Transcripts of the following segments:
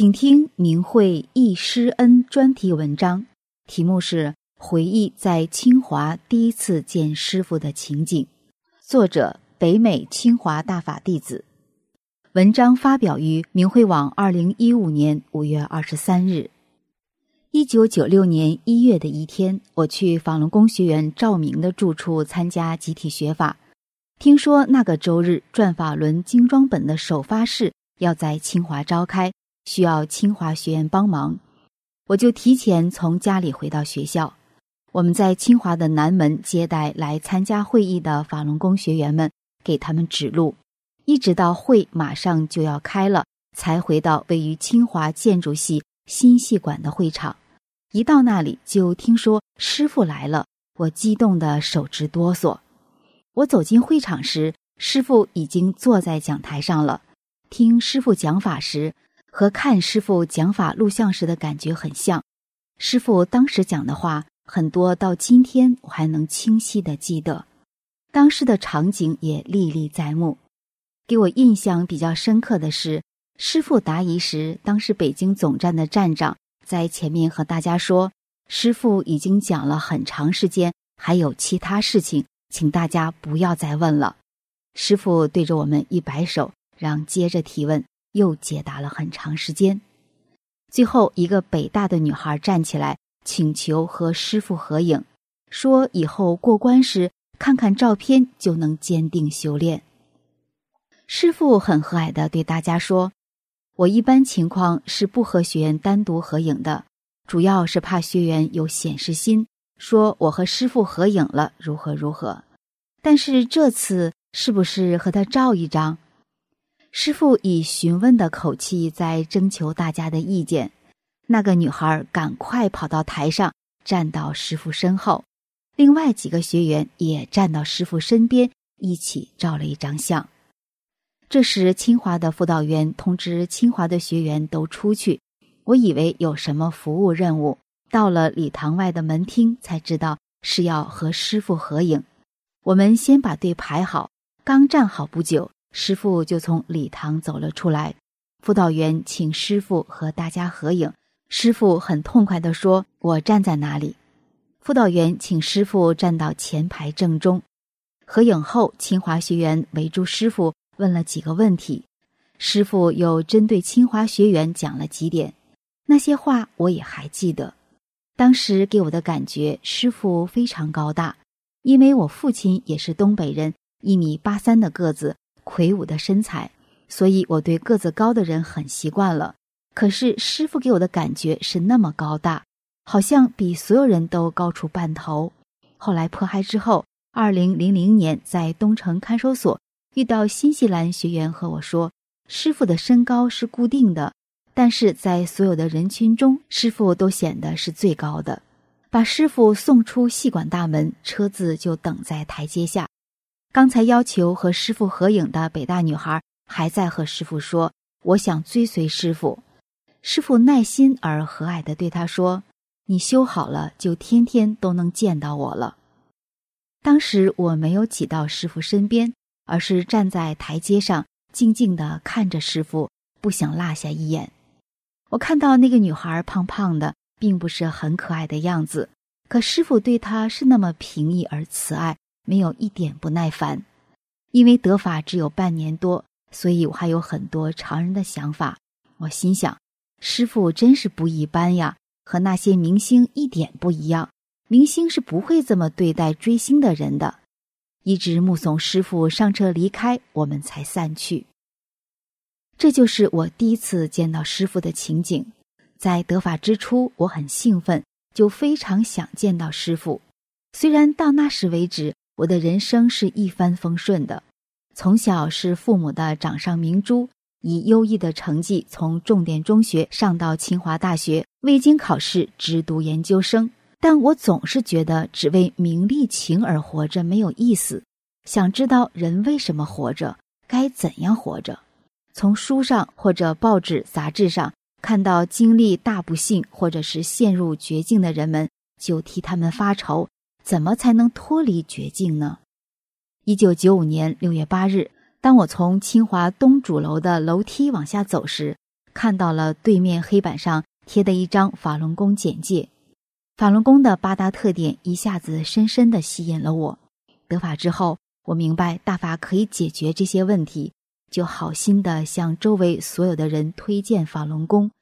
请听明慧忆师恩专题文章，题目是《回忆在清华第一次见师傅的情景》，作者北美清华大法弟子。文章发表于明慧网，二零一五年五月二十三日。一九九六年一月的一天，我去法轮功学员赵明的住处参加集体学法，听说那个周日转法轮精装本的首发式要在清华召开。需要清华学院帮忙，我就提前从家里回到学校。我们在清华的南门接待来参加会议的法轮功学员们，给他们指路，一直到会马上就要开了，才回到位于清华建筑系新系馆的会场。一到那里，就听说师傅来了，我激动的手直哆嗦。我走进会场时，师傅已经坐在讲台上了。听师傅讲法时。和看师傅讲法录像时的感觉很像，师傅当时讲的话很多，到今天我还能清晰的记得，当时的场景也历历在目。给我印象比较深刻的是，师傅答疑时，当时北京总站的站长在前面和大家说：“师傅已经讲了很长时间，还有其他事情，请大家不要再问了。”师傅对着我们一摆手，让接着提问。又解答了很长时间，最后一个北大的女孩站起来请求和师傅合影，说以后过关时看看照片就能坚定修炼。师傅很和蔼的对大家说：“我一般情况是不和学员单独合影的，主要是怕学员有显示心，说我和师傅合影了如何如何。但是这次是不是和他照一张？”师傅以询问的口气在征求大家的意见，那个女孩赶快跑到台上，站到师傅身后，另外几个学员也站到师傅身边，一起照了一张相。这时，清华的辅导员通知清华的学员都出去，我以为有什么服务任务，到了礼堂外的门厅才知道是要和师傅合影。我们先把队排好，刚站好不久。师傅就从礼堂走了出来，辅导员请师傅和大家合影。师傅很痛快地说：“我站在哪里？”辅导员请师傅站到前排正中。合影后，清华学员围住师傅问了几个问题，师傅又针对清华学员讲了几点。那些话我也还记得。当时给我的感觉，师傅非常高大，因为我父亲也是东北人，一米八三的个子。魁梧的身材，所以我对个子高的人很习惯了。可是师傅给我的感觉是那么高大，好像比所有人都高出半头。后来破嗨之后，二零零零年在东城看守所遇到新西兰学员和我说，师傅的身高是固定的，但是在所有的人群中，师傅都显得是最高的。把师傅送出戏馆大门，车子就等在台阶下。刚才要求和师傅合影的北大女孩还在和师傅说：“我想追随师傅。”师傅耐心而和蔼地对她说：“你修好了，就天天都能见到我了。”当时我没有挤到师傅身边，而是站在台阶上，静静地看着师傅，不想落下一眼。我看到那个女孩胖胖的，并不是很可爱的样子，可师傅对她是那么平易而慈爱。没有一点不耐烦，因为得法只有半年多，所以我还有很多常人的想法。我心想，师傅真是不一般呀，和那些明星一点不一样。明星是不会这么对待追星的人的。一直目送师傅上车离开，我们才散去。这就是我第一次见到师傅的情景。在得法之初，我很兴奋，就非常想见到师傅。虽然到那时为止。我的人生是一帆风顺的，从小是父母的掌上明珠，以优异的成绩从重点中学上到清华大学，未经考试直读研究生。但我总是觉得只为名利情而活着没有意思，想知道人为什么活着，该怎样活着。从书上或者报纸杂志上看到经历大不幸或者是陷入绝境的人们，就替他们发愁。怎么才能脱离绝境呢？一九九五年六月八日，当我从清华东主楼的楼梯往下走时，看到了对面黑板上贴的一张法轮功简介。法轮功的八大特点一下子深深的吸引了我。得法之后，我明白大法可以解决这些问题，就好心的向周围所有的人推荐法轮功，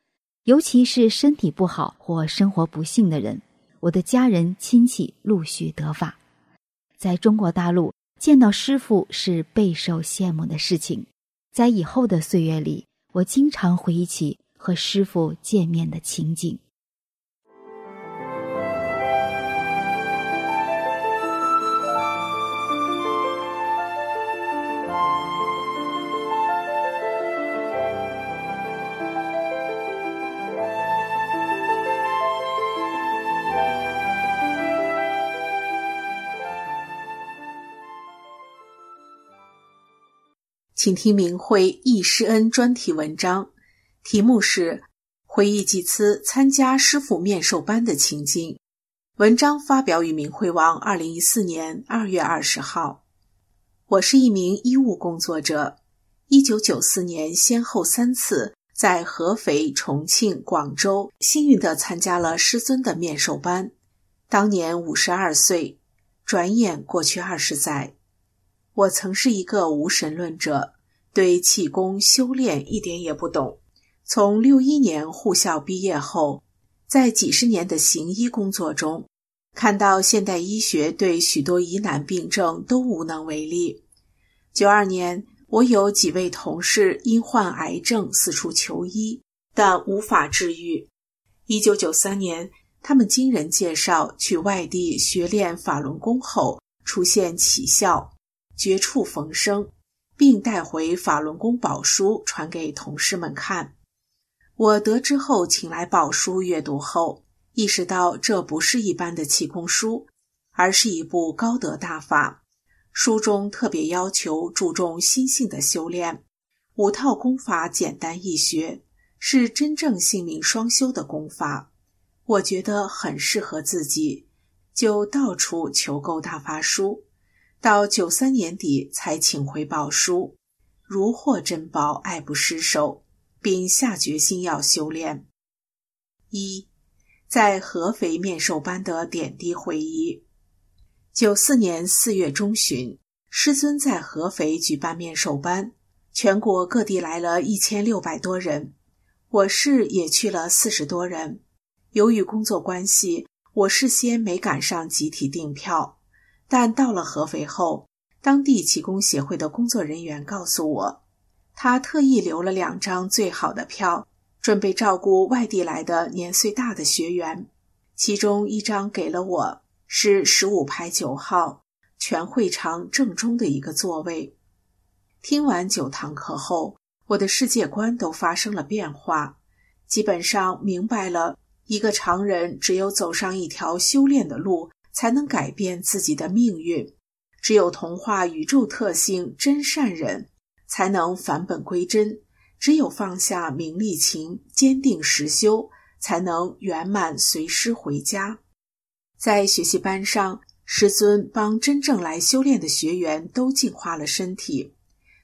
尤其是身体不好或生活不幸的人。我的家人亲戚陆续得法，在中国大陆见到师傅是备受羡慕的事情。在以后的岁月里，我经常回忆起和师傅见面的情景。请听明慧忆师恩专题文章，题目是“回忆几次参加师傅面授班的情景”。文章发表于明慧网，二零一四年二月二十号。我是一名医务工作者，一九九四年先后三次在合肥、重庆、广州幸运地参加了师尊的面授班。当年五十二岁，转眼过去二十载。我曾是一个无神论者，对气功修炼一点也不懂。从六一年护校毕业后，在几十年的行医工作中，看到现代医学对许多疑难病症都无能为力。九二年，我有几位同事因患癌症四处求医，但无法治愈。一九九三年，他们经人介绍去外地学练法轮功后，出现奇效。绝处逢生，并带回法轮功宝书传给同事们看。我得知后，请来宝书阅读后，意识到这不是一般的气功书，而是一部高德大法。书中特别要求注重心性的修炼，五套功法简单易学，是真正性命双修的功法。我觉得很适合自己，就到处求购大法书。到九三年底才请回宝书，如获珍宝，爱不释手，并下决心要修炼。一，在合肥面授班的点滴回忆。九四年四月中旬，师尊在合肥举办面授班，全国各地来了一千六百多人，我市也去了四十多人。由于工作关系，我事先没赶上集体订票。但到了合肥后，当地气功协会的工作人员告诉我，他特意留了两张最好的票，准备照顾外地来的年岁大的学员。其中一张给了我，是十五排九号，全会场正中的一个座位。听完九堂课后，我的世界观都发生了变化，基本上明白了一个常人只有走上一条修炼的路。才能改变自己的命运。只有同化宇宙特性真善人，才能返本归真。只有放下名利情，坚定实修，才能圆满随师回家。在学习班上，师尊帮真正来修炼的学员都净化了身体。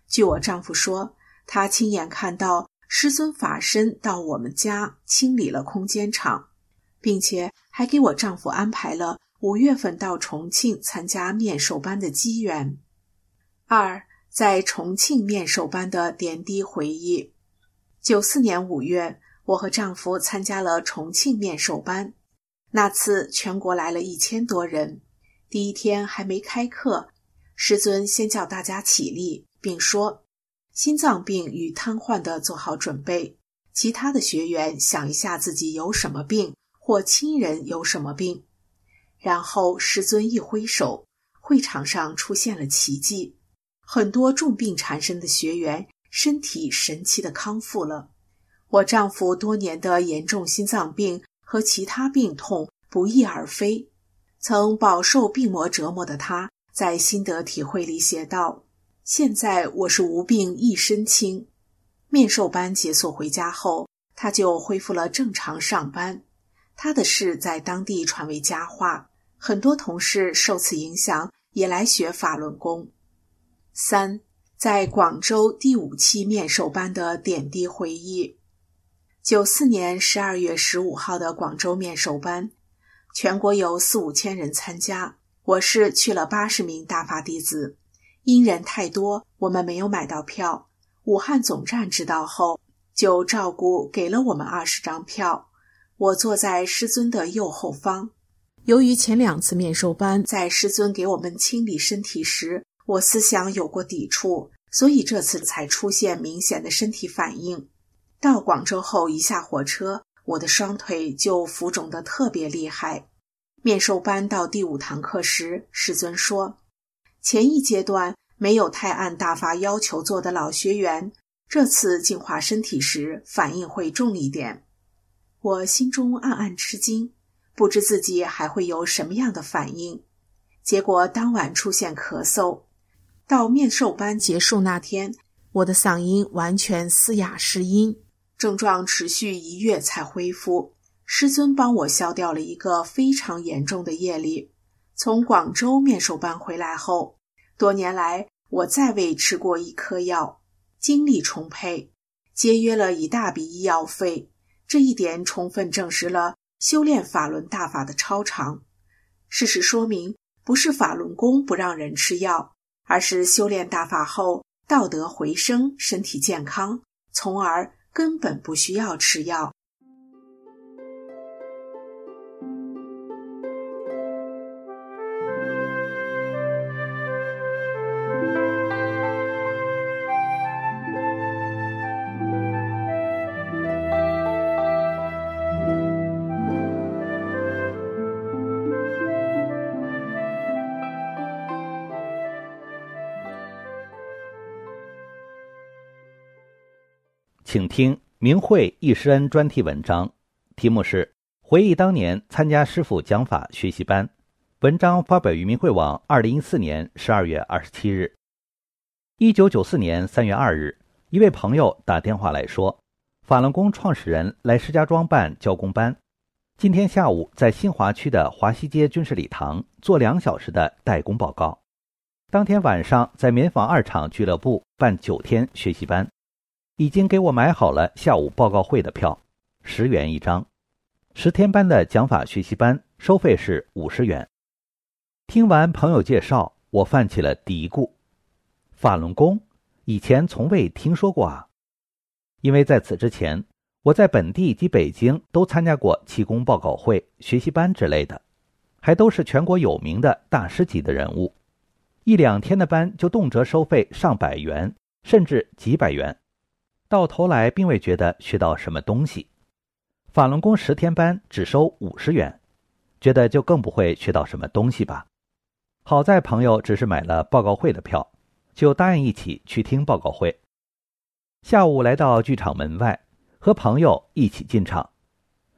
据我丈夫说，他亲眼看到师尊法身到我们家清理了空间场，并且还给我丈夫安排了。五月份到重庆参加面授班的机缘。二，在重庆面授班的点滴回忆。九四年五月，我和丈夫参加了重庆面授班。那次全国来了一千多人。第一天还没开课，师尊先叫大家起立，并说：“心脏病与瘫痪的做好准备，其他的学员想一下自己有什么病，或亲人有什么病。”然后师尊一挥手，会场上出现了奇迹。很多重病缠身的学员身体神奇的康复了。我丈夫多年的严重心脏病和其他病痛不翼而飞，曾饱受病魔折磨的他，在心得体会里写道：“现在我是无病一身轻。”面授班结束回家后，他就恢复了正常上班。他的事在当地传为佳话，很多同事受此影响也来学法轮功。三，在广州第五期面授班的点滴回忆。九四年十二月十五号的广州面授班，全国有四五千人参加，我是去了八十名大法弟子。因人太多，我们没有买到票。武汉总站知道后，就照顾给了我们二十张票。我坐在师尊的右后方。由于前两次面授班在师尊给我们清理身体时，我思想有过抵触，所以这次才出现明显的身体反应。到广州后，一下火车，我的双腿就浮肿得特别厉害。面授班到第五堂课时，师尊说：“前一阶段没有太按大法要求做的老学员，这次净化身体时反应会重一点。”我心中暗暗吃惊，不知自己还会有什么样的反应。结果当晚出现咳嗽，到面授班结束那天，我的嗓音完全嘶哑失音。症状持续一月才恢复，师尊帮我消掉了一个非常严重的业力。从广州面授班回来后，多年来我再未吃过一颗药，精力充沛，节约了一大笔医药费。这一点充分证实了修炼法轮大法的超常。事实说明，不是法轮功不让人吃药，而是修炼大法后道德回升，身体健康，从而。根本不需要吃药。请听明慧易师恩专题文章，题目是《回忆当年参加师傅讲法学习班》。文章发表于明慧网，二零一四年十二月二十七日。一九九四年三月二日，一位朋友打电话来说，法轮功创始人来石家庄办教工班，今天下午在新华区的华西街军事礼堂做两小时的代工报告，当天晚上在棉纺二厂俱乐部办九天学习班。已经给我买好了下午报告会的票，十元一张。十天班的讲法学习班收费是五十元。听完朋友介绍，我泛起了嘀咕：法轮功以前从未听说过啊！因为在此之前，我在本地及北京都参加过气功报告会、学习班之类的，还都是全国有名的大师级的人物。一两天的班就动辄收费上百元，甚至几百元。到头来并未觉得学到什么东西，法轮功十天班只收五十元，觉得就更不会学到什么东西吧。好在朋友只是买了报告会的票，就答应一起去听报告会。下午来到剧场门外，和朋友一起进场，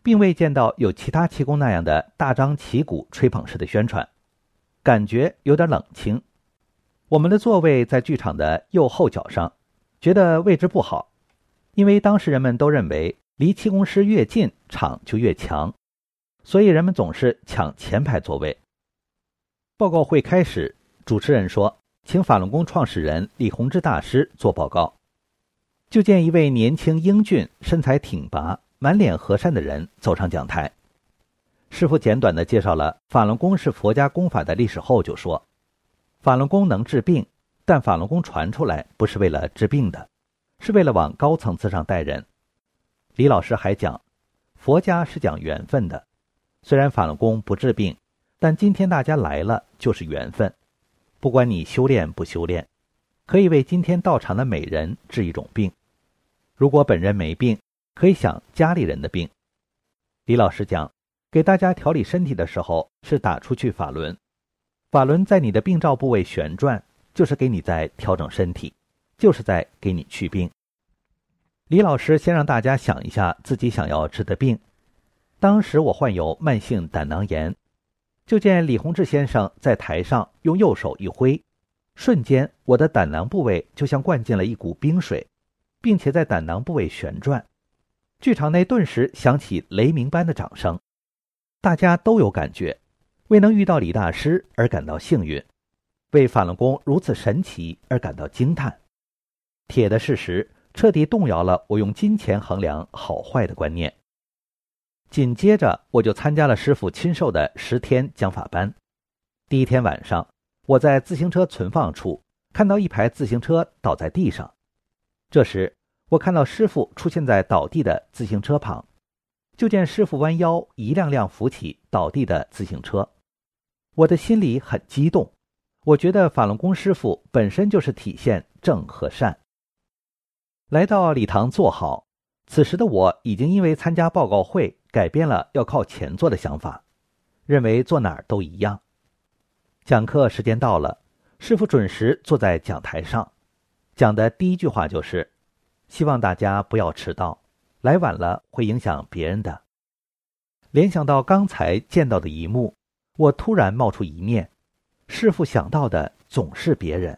并未见到有其他气功那样的大张旗鼓吹捧式的宣传，感觉有点冷清。我们的座位在剧场的右后角上，觉得位置不好。因为当时人们都认为离气功师越近，场就越强，所以人们总是抢前排座位。报告会开始，主持人说：“请法轮功创始人李洪志大师做报告。”就见一位年轻英俊、身材挺拔、满脸和善的人走上讲台。师傅简短的介绍了法轮功是佛家功法的历史后，就说：“法轮功能治病，但法轮功传出来不是为了治病的。”是为了往高层次上带人。李老师还讲，佛家是讲缘分的。虽然法轮功不治病，但今天大家来了就是缘分。不管你修炼不修炼，可以为今天到场的每人治一种病。如果本人没病，可以想家里人的病。李老师讲，给大家调理身体的时候是打出去法轮，法轮在你的病灶部位旋转，就是给你在调整身体，就是在给你去病。李老师先让大家想一下自己想要治的病。当时我患有慢性胆囊炎，就见李洪志先生在台上用右手一挥，瞬间我的胆囊部位就像灌进了一股冰水，并且在胆囊部位旋转。剧场内顿时响起雷鸣般的掌声，大家都有感觉，为能遇到李大师而感到幸运，为法轮功如此神奇而感到惊叹。铁的事实彻底动摇了我用金钱衡量好坏的观念。紧接着，我就参加了师傅亲授的十天讲法班。第一天晚上，我在自行车存放处看到一排自行车倒在地上，这时。我看到师傅出现在倒地的自行车旁，就见师傅弯腰一辆辆扶起倒地的自行车。我的心里很激动，我觉得法轮功师傅本身就是体现正和善。来到礼堂坐好，此时的我已经因为参加报告会改变了要靠前坐的想法，认为坐哪儿都一样。讲课时间到了，师傅准时坐在讲台上，讲的第一句话就是。希望大家不要迟到，来晚了会影响别人的。联想到刚才见到的一幕，我突然冒出一念：师傅想到的总是别人。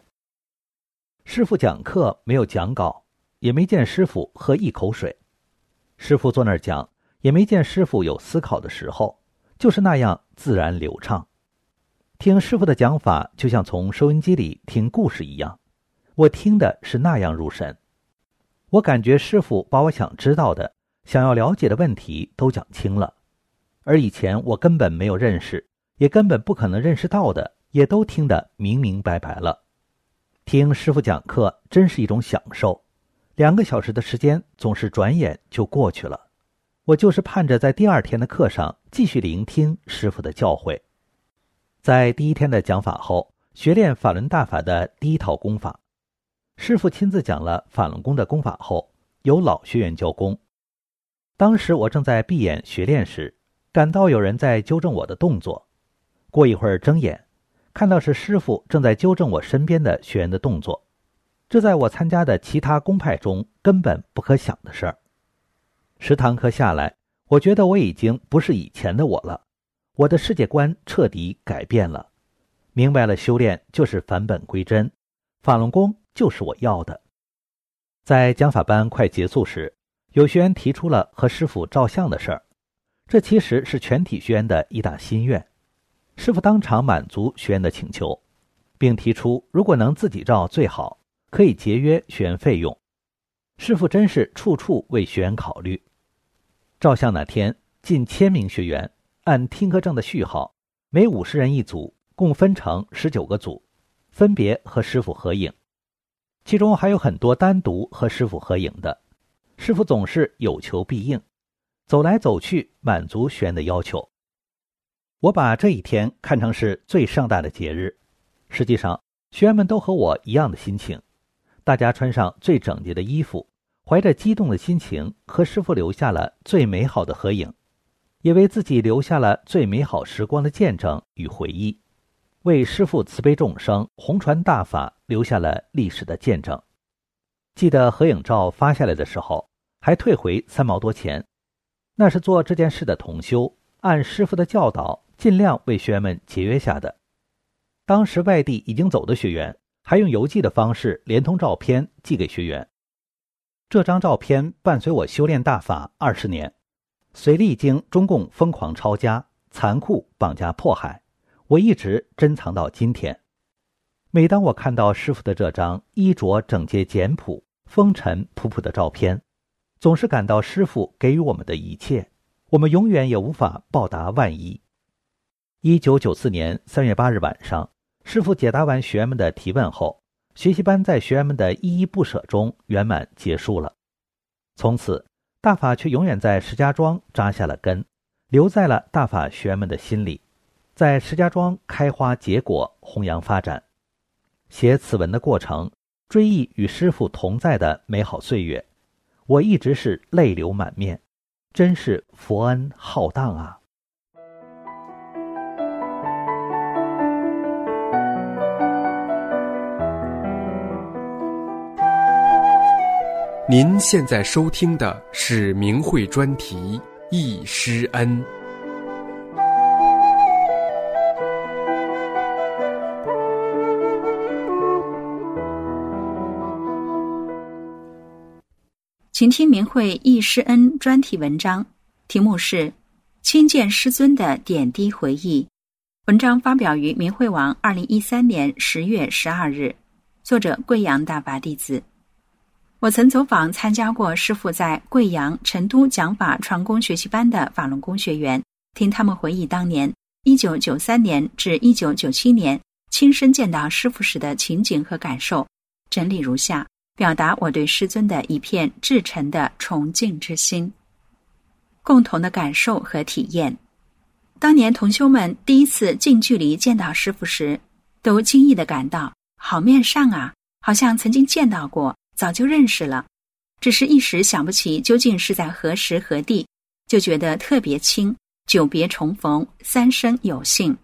师傅讲课没有讲稿，也没见师傅喝一口水。师傅坐那儿讲，也没见师傅有思考的时候，就是那样自然流畅。听师傅的讲法，就像从收音机里听故事一样，我听的是那样入神。我感觉师傅把我想知道的、想要了解的问题都讲清了，而以前我根本没有认识，也根本不可能认识到的，也都听得明明白白了。听师傅讲课真是一种享受，两个小时的时间总是转眼就过去了。我就是盼着在第二天的课上继续聆听师傅的教诲。在第一天的讲法后，学练法轮大法的第一套功法。师傅亲自讲了法轮功的功法后，由老学员教功。当时我正在闭眼学练时，感到有人在纠正我的动作。过一会儿睁眼，看到是师傅正在纠正我身边的学员的动作。这在我参加的其他公派中根本不可想的事儿。十堂课下来，我觉得我已经不是以前的我了，我的世界观彻底改变了，明白了修炼就是返本归真，法轮功。就是我要的。在讲法班快结束时，有学员提出了和师傅照相的事儿，这其实是全体学员的一大心愿。师傅当场满足学员的请求，并提出如果能自己照最好，可以节约学员费用。师傅真是处处为学员考虑。照相那天，近千名学员按听课证的序号，每五十人一组，共分成十九个组，分别和师傅合影。其中还有很多单独和师傅合影的，师傅总是有求必应，走来走去满足学员的要求。我把这一天看成是最盛大的节日。实际上，学员们都和我一样的心情，大家穿上最整洁的衣服，怀着激动的心情和师傅留下了最美好的合影，也为自己留下了最美好时光的见证与回忆。为师父慈悲众生、弘传大法留下了历史的见证。记得合影照发下来的时候，还退回三毛多钱，那是做这件事的同修按师傅的教导，尽量为学员们节约下的。当时外地已经走的学员，还用邮寄的方式连同照片寄给学员。这张照片伴随我修炼大法二十年，虽历经中共疯狂抄家、残酷绑架迫害。我一直珍藏到今天。每当我看到师傅的这张衣着整洁、简朴、风尘仆仆的照片，总是感到师傅给予我们的一切，我们永远也无法报答万一。一九九四年三月八日晚上，师傅解答完学员们的提问后，学习班在学员们的依依不舍中圆满结束了。从此，大法却永远在石家庄扎下了根，留在了大法学员们的心里。在石家庄开花结果，弘扬发展。写此文的过程，追忆与师傅同在的美好岁月，我一直是泪流满面，真是佛恩浩荡啊！您现在收听的是明慧专题《易师恩》。请听明慧易师恩专题文章，题目是《亲见师尊的点滴回忆》。文章发表于明慧网，二零一三年十月十二日。作者贵阳大法弟子。我曾走访参加过师傅在贵阳、成都讲法传功学习班的法轮功学员，听他们回忆当年一九九三年至一九九七年亲身见到师傅时的情景和感受，整理如下。表达我对师尊的一片至诚的崇敬之心，共同的感受和体验。当年同修们第一次近距离见到师傅时，都惊异的感到好面上啊，好像曾经见到过，早就认识了，只是一时想不起究竟是在何时何地，就觉得特别亲。久别重逢，三生有幸。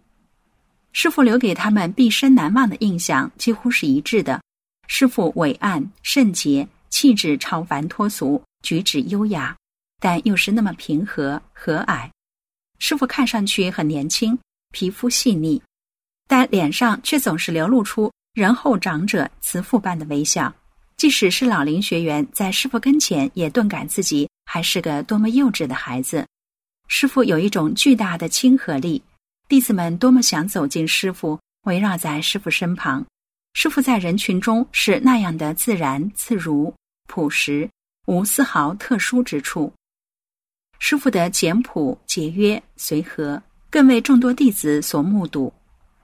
师傅留给他们毕生难忘的印象，几乎是一致的。师傅伟岸圣洁，气质超凡脱俗，举止优雅，但又是那么平和和蔼。师傅看上去很年轻，皮肤细腻，但脸上却总是流露出仁厚长者慈父般的微笑。即使是老龄学员在师傅跟前，也顿感自己还是个多么幼稚的孩子。师傅有一种巨大的亲和力，弟子们多么想走进师傅，围绕在师傅身旁。师傅在人群中是那样的自然自如、朴实，无丝毫特殊之处。师傅的简朴、节约、随和，更为众多弟子所目睹。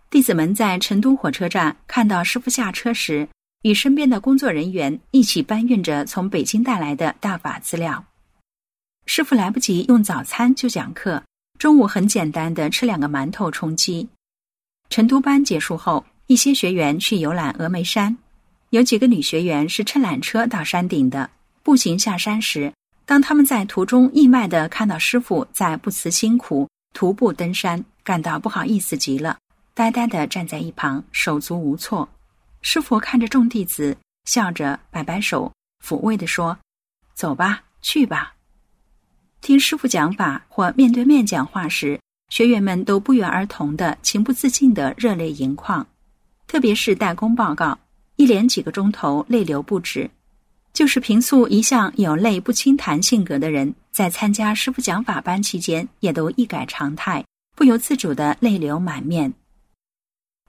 弟子们在成都火车站看到师傅下车时，与身边的工作人员一起搬运着从北京带来的大法资料。师傅来不及用早餐就讲课，中午很简单的吃两个馒头充饥。晨读班结束后。一些学员去游览峨眉山，有几个女学员是乘缆车到山顶的。步行下山时，当他们在途中意外的看到师傅在不辞辛苦徒步登山，感到不好意思极了，呆呆的站在一旁，手足无措。师傅看着众弟子，笑着摆摆手，抚慰的说：“走吧，去吧。”听师傅讲法或面对面讲话时，学员们都不约而同的情不自禁的热泪盈眶。特别是代工报告，一连几个钟头泪流不止。就是平素一向有泪不轻弹性格的人，在参加师傅讲法班期间，也都一改常态，不由自主的泪流满面。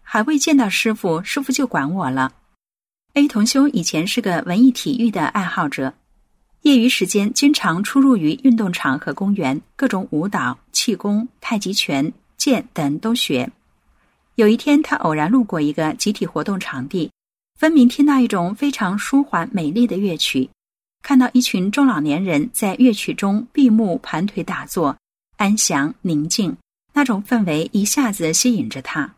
还未见到师傅，师傅就管我了。A 同修以前是个文艺体育的爱好者，业余时间经常出入于运动场和公园，各种舞蹈、气功、太极拳、剑等都学。有一天，他偶然路过一个集体活动场地，分明听到一种非常舒缓美丽的乐曲，看到一群中老年人在乐曲中闭目盘腿打坐，安详宁静，那种氛围一下子吸引着他。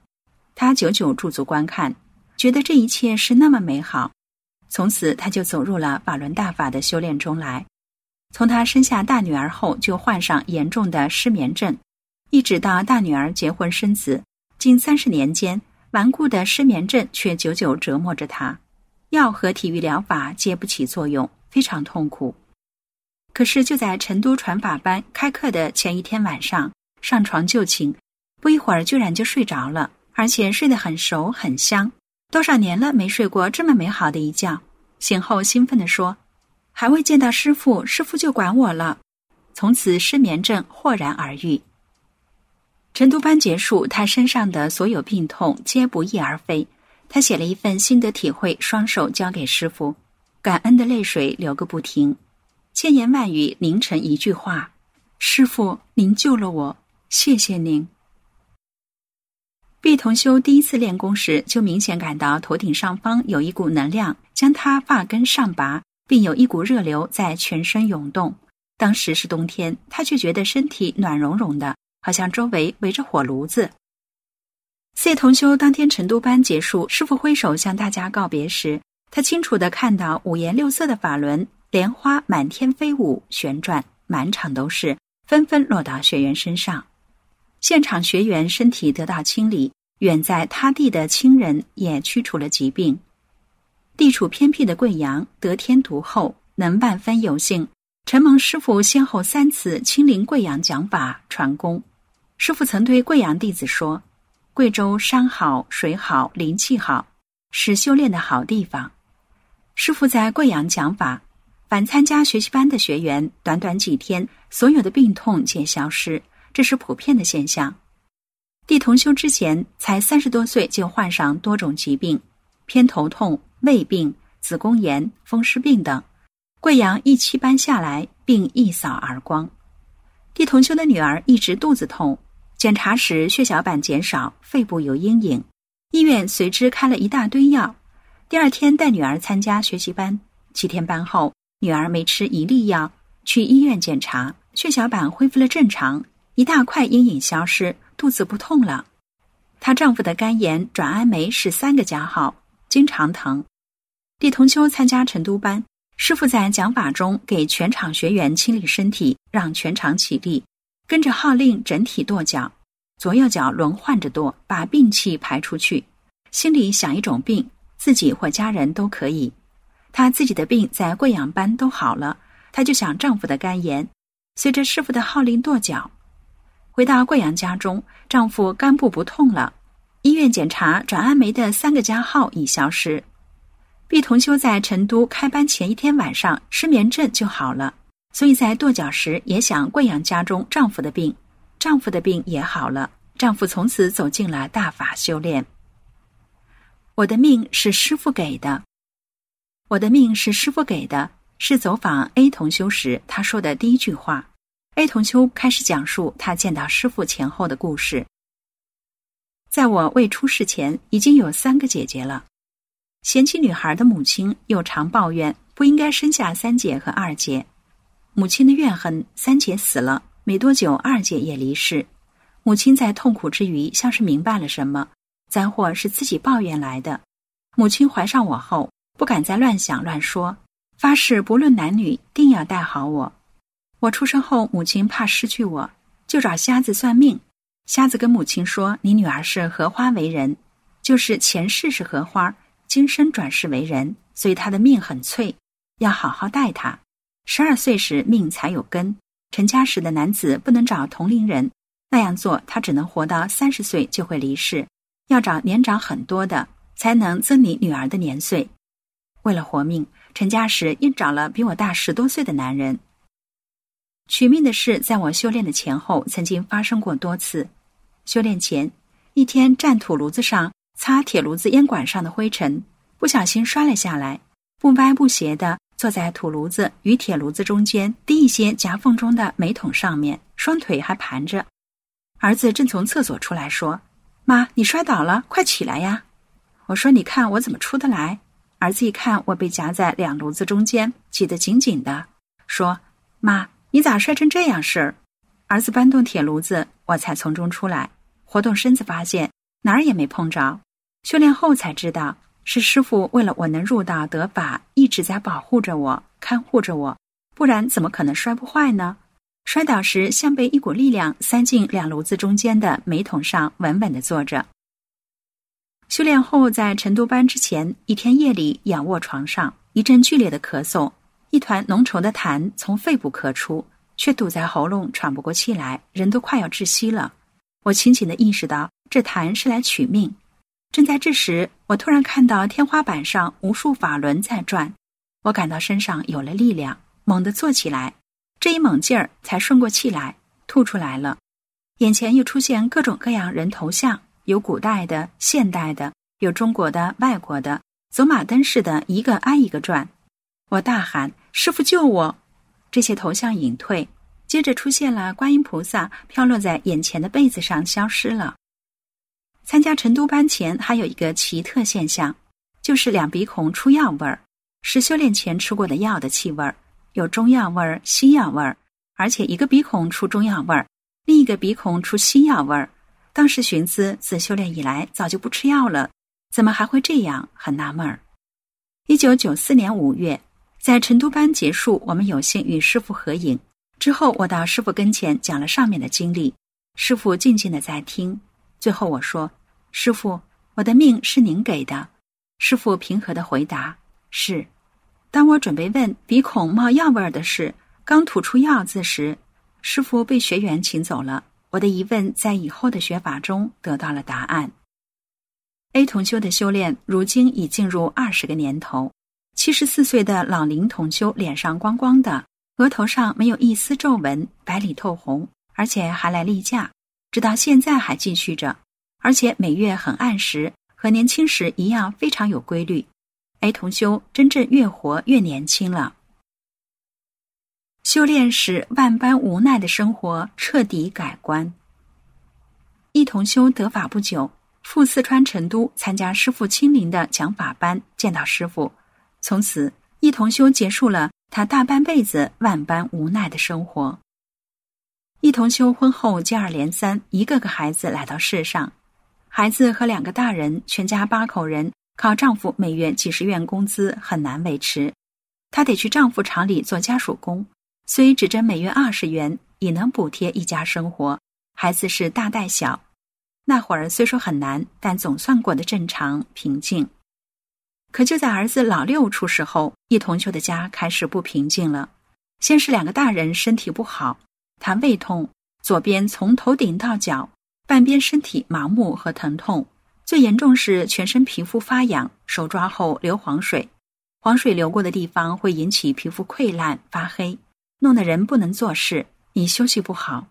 他久久驻足观看，觉得这一切是那么美好。从此，他就走入了法轮大法的修炼中来。从他生下大女儿后，就患上严重的失眠症，一直到大女儿结婚生子。近三十年间，顽固的失眠症却久久折磨着他，药和体育疗法皆不起作用，非常痛苦。可是就在成都传法班开课的前一天晚上，上床就寝，不一会儿居然就睡着了，而且睡得很熟很香。多少年了没睡过这么美好的一觉，醒后兴奋地说：“还未见到师傅，师傅就管我了。”从此失眠症豁然而愈。晨读班结束，他身上的所有病痛皆不翼而飞。他写了一份心得体会，双手交给师傅，感恩的泪水流个不停，千言万语凝成一句话：“师傅，您救了我，谢谢您。毕同修第一次练功时，就明显感到头顶上方有一股能量将他发根上拔，并有一股热流在全身涌动。当时是冬天，他却觉得身体暖融融的。好像周围围着火炉子。谢同修当天成都班结束，师傅挥手向大家告别时，他清楚的看到五颜六色的法轮莲花满天飞舞旋转，满场都是，纷纷落到学员身上。现场学员身体得到清理，远在他地的亲人也驱除了疾病。地处偏僻的贵阳，得天独厚，能万分有幸，承蒙师傅先后三次亲临贵阳讲法传功。师傅曾对贵阳弟子说：“贵州山好水好灵气好，是修炼的好地方。”师傅在贵阳讲法，凡参加学习班的学员，短短几天，所有的病痛皆消失，这是普遍的现象。地同修之前才三十多岁，就患上多种疾病，偏头痛、胃病、子宫炎、风湿病等。贵阳一期班下来，病一扫而光。地同修的女儿一直肚子痛，检查时血小板减少，肺部有阴影，医院随之开了一大堆药。第二天带女儿参加学习班，七天班后，女儿没吃一粒药，去医院检查，血小板恢复了正常，一大块阴影消失。肚子不痛了，她丈夫的肝炎转氨酶是三个加号，经常疼。李同秋参加成都班，师傅在讲法中给全场学员清理身体，让全场起立，跟着号令整体跺脚，左右脚轮换着跺，把病气排出去。心里想一种病，自己或家人都可以。她自己的病在贵阳班都好了，她就想丈夫的肝炎，随着师傅的号令跺脚。回到贵阳家中，丈夫肝部不痛了，医院检查转氨酶的三个加号已消失。毕同修在成都开班前一天晚上失眠症就好了，所以在跺脚时也想贵阳家中丈夫的病，丈夫的病也好了，丈夫从此走进了大法修炼。我的命是师傅给的，我的命是师傅给的，是走访 A 同修时他说的第一句话。A 同修开始讲述他见到师傅前后的故事。在我未出世前，已经有三个姐姐了。嫌弃女孩的母亲又常抱怨不应该生下三姐和二姐。母亲的怨恨，三姐死了没多久，二姐也离世。母亲在痛苦之余，像是明白了什么，灾祸是自己抱怨来的。母亲怀上我后，不敢再乱想乱说，发誓不论男女，定要带好我。我出生后，母亲怕失去我，就找瞎子算命。瞎子跟母亲说：“你女儿是荷花为人，就是前世是荷花，今生转世为人，所以她的命很脆，要好好待她。十二岁时命才有根，成家时的男子不能找同龄人，那样做他只能活到三十岁就会离世。要找年长很多的，才能增你女儿的年岁。为了活命，成家时硬找了比我大十多岁的男人。”取命的事，在我修炼的前后曾经发生过多次。修炼前一天，站土炉子上擦铁炉子烟管上的灰尘，不小心摔了下来，不歪不斜的坐在土炉子与铁炉子中间低一些夹缝中的煤桶上面，双腿还盘着。儿子正从厕所出来，说：“妈，你摔倒了，快起来呀！”我说：“你看我怎么出得来？”儿子一看我被夹在两炉子中间，挤得紧紧的，说：“妈。”你咋摔成这样事儿？儿子搬动铁炉子，我才从中出来，活动身子，发现哪儿也没碰着。修炼后才知道，是师傅为了我能入道得法，一直在保护着我，看护着我，不然怎么可能摔不坏呢？摔倒时像被一股力量塞进两炉子中间的煤桶上，稳稳的坐着。修炼后，在成都班之前一天夜里，仰卧床上，一阵剧烈的咳嗽。一团浓稠的痰从肺部咳出，却堵在喉咙，喘不过气来，人都快要窒息了。我清醒的意识到，这痰是来取命。正在这时，我突然看到天花板上无数法轮在转，我感到身上有了力量，猛地坐起来。这一猛劲儿才顺过气来，吐出来了。眼前又出现各种各样人头像，有古代的、现代的，有中国的、外国的，走马灯似的，一个挨一个转。我大喊。师傅救我！这些头像隐退，接着出现了观音菩萨飘落在眼前的被子上，消失了。参加成都班前还有一个奇特现象，就是两鼻孔出药味儿，是修炼前吃过的药的气味儿，有中药味儿、西药味儿，而且一个鼻孔出中药味儿，另一个鼻孔出西药味儿。当时寻思，自修炼以来早就不吃药了，怎么还会这样？很纳闷儿。一九九四年五月。在成都班结束，我们有幸与师傅合影。之后，我到师傅跟前讲了上面的经历，师傅静静的在听。最后我说：“师傅，我的命是您给的。”师傅平和的回答：“是。”当我准备问鼻孔冒药味儿的事，刚吐出“药”字时，师傅被学员请走了。我的疑问在以后的学法中得到了答案。A 同修的修炼如今已进入二十个年头，七十四岁的老龄同修脸上光光的，额头上没有一丝皱纹，白里透红，而且还来例假，直到现在还继续着，而且每月很按时，和年轻时一样非常有规律。A 同修真正越活越年轻了。修炼使万般无奈的生活彻底改观。一同修得法不久，赴四川成都参加师傅亲临的讲法班，见到师傅，从此一同修结束了他大半辈子万般无奈的生活。一同修婚后接二连三，一个个孩子来到世上，孩子和两个大人，全家八口人，靠丈夫每月几十元工资很难维持，她得去丈夫厂里做家属工。虽只挣每月二十元，也能补贴一家生活。孩子是大带小，那会儿虽说很难，但总算过得正常平静。可就在儿子老六出事后，一同修的家开始不平静了。先是两个大人身体不好，他胃痛，左边从头顶到脚，半边身体麻木和疼痛，最严重是全身皮肤发痒，手抓后流黄水，黄水流过的地方会引起皮肤溃烂发黑。弄得人不能做事，你休息不好，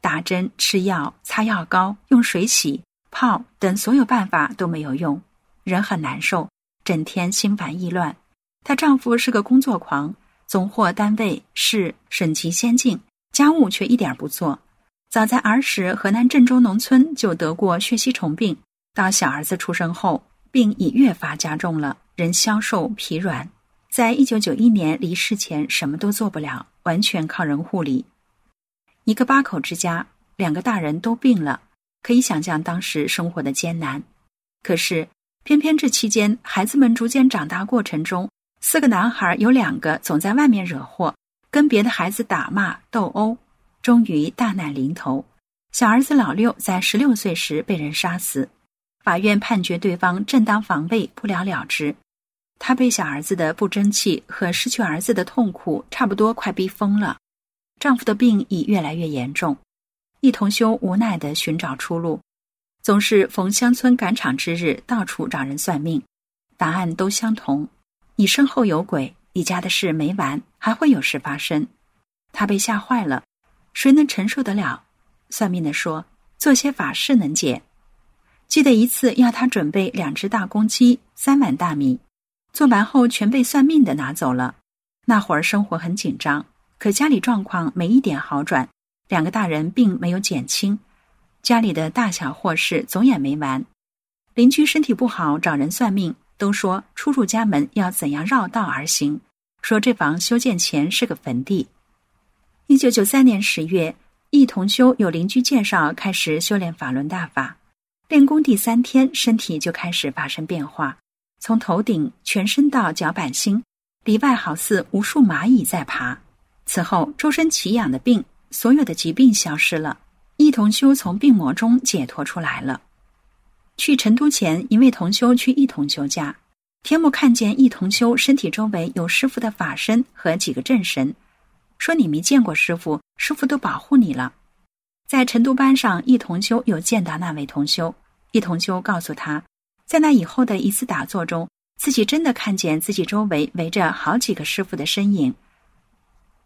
打针、吃药、擦药膏、用水洗、泡等所有办法都没有用，人很难受，整天心烦意乱。她丈夫是个工作狂，总获单位市省级先进，家务却一点不做。早在儿时，河南郑州农村就得过血吸虫病，到小儿子出生后，病已越发加重了，人消瘦疲软。在一九九一年离世前，什么都做不了，完全靠人护理。一个八口之家，两个大人都病了，可以想象当时生活的艰难。可是，偏偏这期间，孩子们逐渐长大过程中，四个男孩有两个总在外面惹祸，跟别的孩子打骂斗殴，终于大难临头。小儿子老六在十六岁时被人杀死，法院判决对方正当防卫，不了了之。她被小儿子的不争气和失去儿子的痛苦差不多快逼疯了，丈夫的病已越来越严重，一同修无奈地寻找出路，总是逢乡村赶场之日到处找人算命，答案都相同：你身后有鬼，你家的事没完，还会有事发生。他被吓坏了，谁能承受得了？算命的说，做些法事能解。记得一次要他准备两只大公鸡，三碗大米。做完后全被算命的拿走了。那会儿生活很紧张，可家里状况没一点好转，两个大人并没有减轻，家里的大小祸事总也没完。邻居身体不好找人算命，都说出入家门要怎样绕道而行，说这房修建前是个坟地。一九九三年十月，一同修有邻居介绍开始修炼法轮大法，练功第三天身体就开始发生变化。从头顶全身到脚板心，里外好似无数蚂蚁在爬。此后，周身奇痒的病，所有的疾病消失了。一同修从病魔中解脱出来了。去成都前，一位同修去一同修家，天目看见一同修身体周围有师傅的法身和几个正神，说：“你没见过师傅，师傅都保护你了。”在成都班上，一同修有见到那位同修，一同修告诉他。在那以后的一次打坐中，自己真的看见自己周围围着好几个师傅的身影。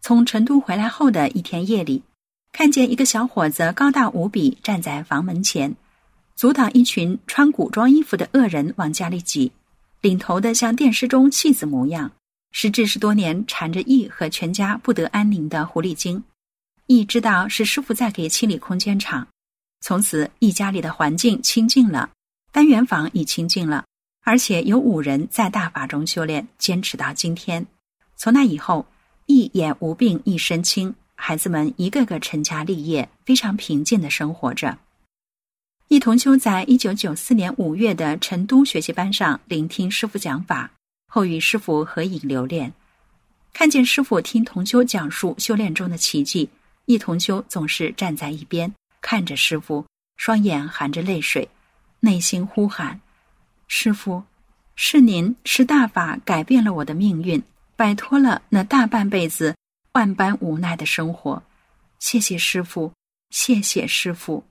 从成都回来后的一天夜里，看见一个小伙子高大无比，站在房门前，阻挡一群穿古装衣服的恶人往家里挤。领头的像电视中戏子模样，实质是多年缠着羿和全家不得安宁的狐狸精。羿知道是师傅在给清理空间场，从此羿家里的环境清净了。单元房已清净了，而且有五人在大法中修炼，坚持到今天。从那以后，一眼无病一身轻，孩子们一个个成家立业，非常平静的生活着。一同修在一九九四年五月的成都学习班上聆听师傅讲法，后与师傅合影留念。看见师傅听同修讲述修炼中的奇迹，一同修总是站在一边看着师傅，双眼含着泪水。内心呼喊：“师傅，是您，是大法改变了我的命运。摆脱了那大半辈子万般无奈的生活。谢谢师傅，谢谢师傅。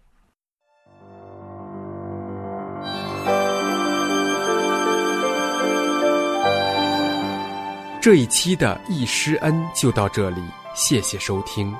这一期的易师恩就到这里，谢谢收听。